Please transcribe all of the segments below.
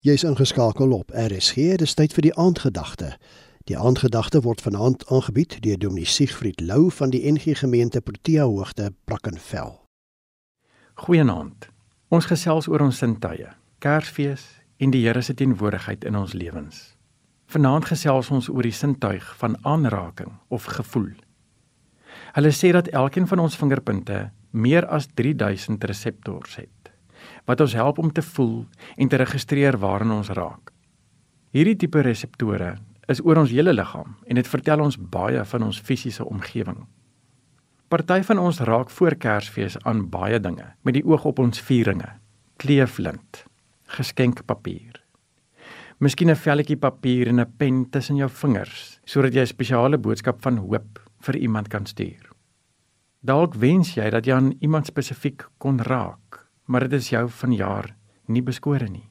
Jy's ingeskakel op RSG. Dis tyd vir die aandgedagte. Die aandgedagte word vanaand aangebied deur Dominee Siegfried Lou van die NG Gemeente Protea Hoogte, Brackenfell. Goeienaand. Ons gesels oor ons sintuie, Kersfees en die Here se teenwoordigheid in ons lewens. Vanaand gesels ons oor die sintuig van aanraking of gevoel. Hulle sê dat elkeen van ons vingerpunte meer as 3000 reseptors het wat ons help om te voel en te registreer waaraan ons raak. Hierdie tipe reseptore is oor ons hele liggaam en dit vertel ons baie van ons fisiese omgewing. Party van ons raak voor Kersfees aan baie dinge met die oog op ons vieringe, kleeflint, geskenkpapier. Miskien 'n velletjie papier en 'n pen tussen jou vingers sodat jy 'n spesiale boodskap van hoop vir iemand kan stuur. Dalk wens jy dat jy aan iemand spesifiek kon raak maar dit is jou vanjaar nie beskore nie.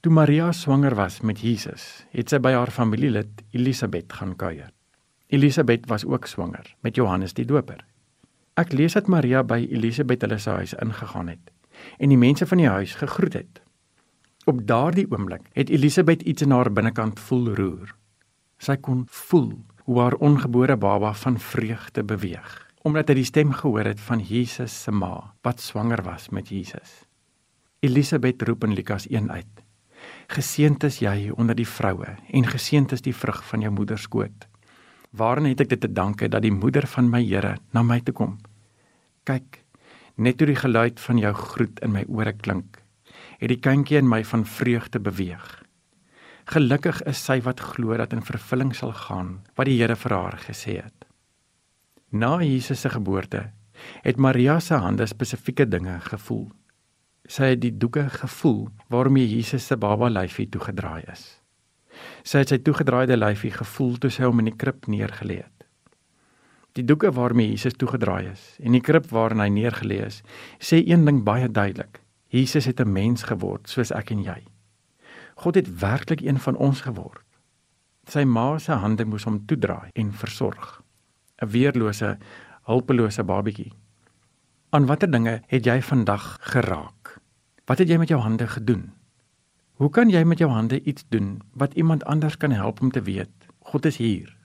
Toe Maria swanger was met Jesus, het sy by haar familielid Elisabet gaan kuier. Elisabet was ook swanger met Johannes die Doper. Ek lees dat Maria by Elisabet hulle se huis ingegaan het en die mense van die huis gegroet het. Op daardie oomblik het Elisabet iets in haar binnekant voel roer. Sy kon voel hoe haar ongebore baba van vreugde beweeg omdat hy die stem gehoor het van Jesus se ma wat swanger was met Jesus. Elisabet roep in Lukas 1 uit: Geseënd is jy onder die vroue en geseënd is die vrug van jou moeder se skoot. Waarin het ek dit te danke dat die moeder van my Here na my toe kom? Kyk, net toe die geluid van jou groet in my ore klink, het die kindjie in my van vreugde beweeg. Gelukkig is sy wat glo dat in vervulling sal gaan wat die Here vir haar gesê het. Na Jesus se geboorte het Maria se hande spesifieke dinge gevoel. Sy het die doeke gevoel waarmee Jesus se baba lyfie toegedraai is. Sy het sy toegedraaide lyfie gevoel toe sy hom in die krib neergelê het. Die doeke waarmee Jesus toegedraai is en die krib waarin hy neergelê is, sê een ding baie duidelik. Jesus het 'n mens geword soos ek en jy. God het werklik een van ons geword. Sy ma se hande moes hom toedraai en versorg. 'n weerlose, hulpelose babatjie. Aan watter dinge het jy vandag geraak? Wat het jy met jou hande gedoen? Hoe kan jy met jou hande iets doen wat iemand anders kan help om te weet God is hier?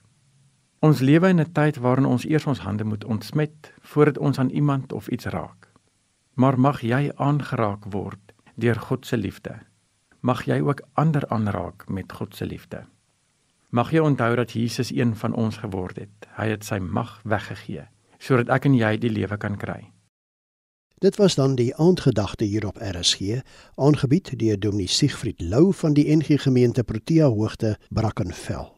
Ons lewe in 'n tyd waarin ons eers ons hande moet ontsmet voordat ons aan iemand of iets raak. Maar mag jy aangeraak word deur God se liefde. Mag jy ook ander aanraak met God se liefde. Mag jy onthou dat Jesus een van ons geword het. Hy het sy mag weggegee sodat ek en jy die lewe kan kry. Dit was dan die aandgedagte hier op RSG, aangebied deur Dominee Siegfried Lou van die NG Gemeente Protea Hoogte, Brackenfell.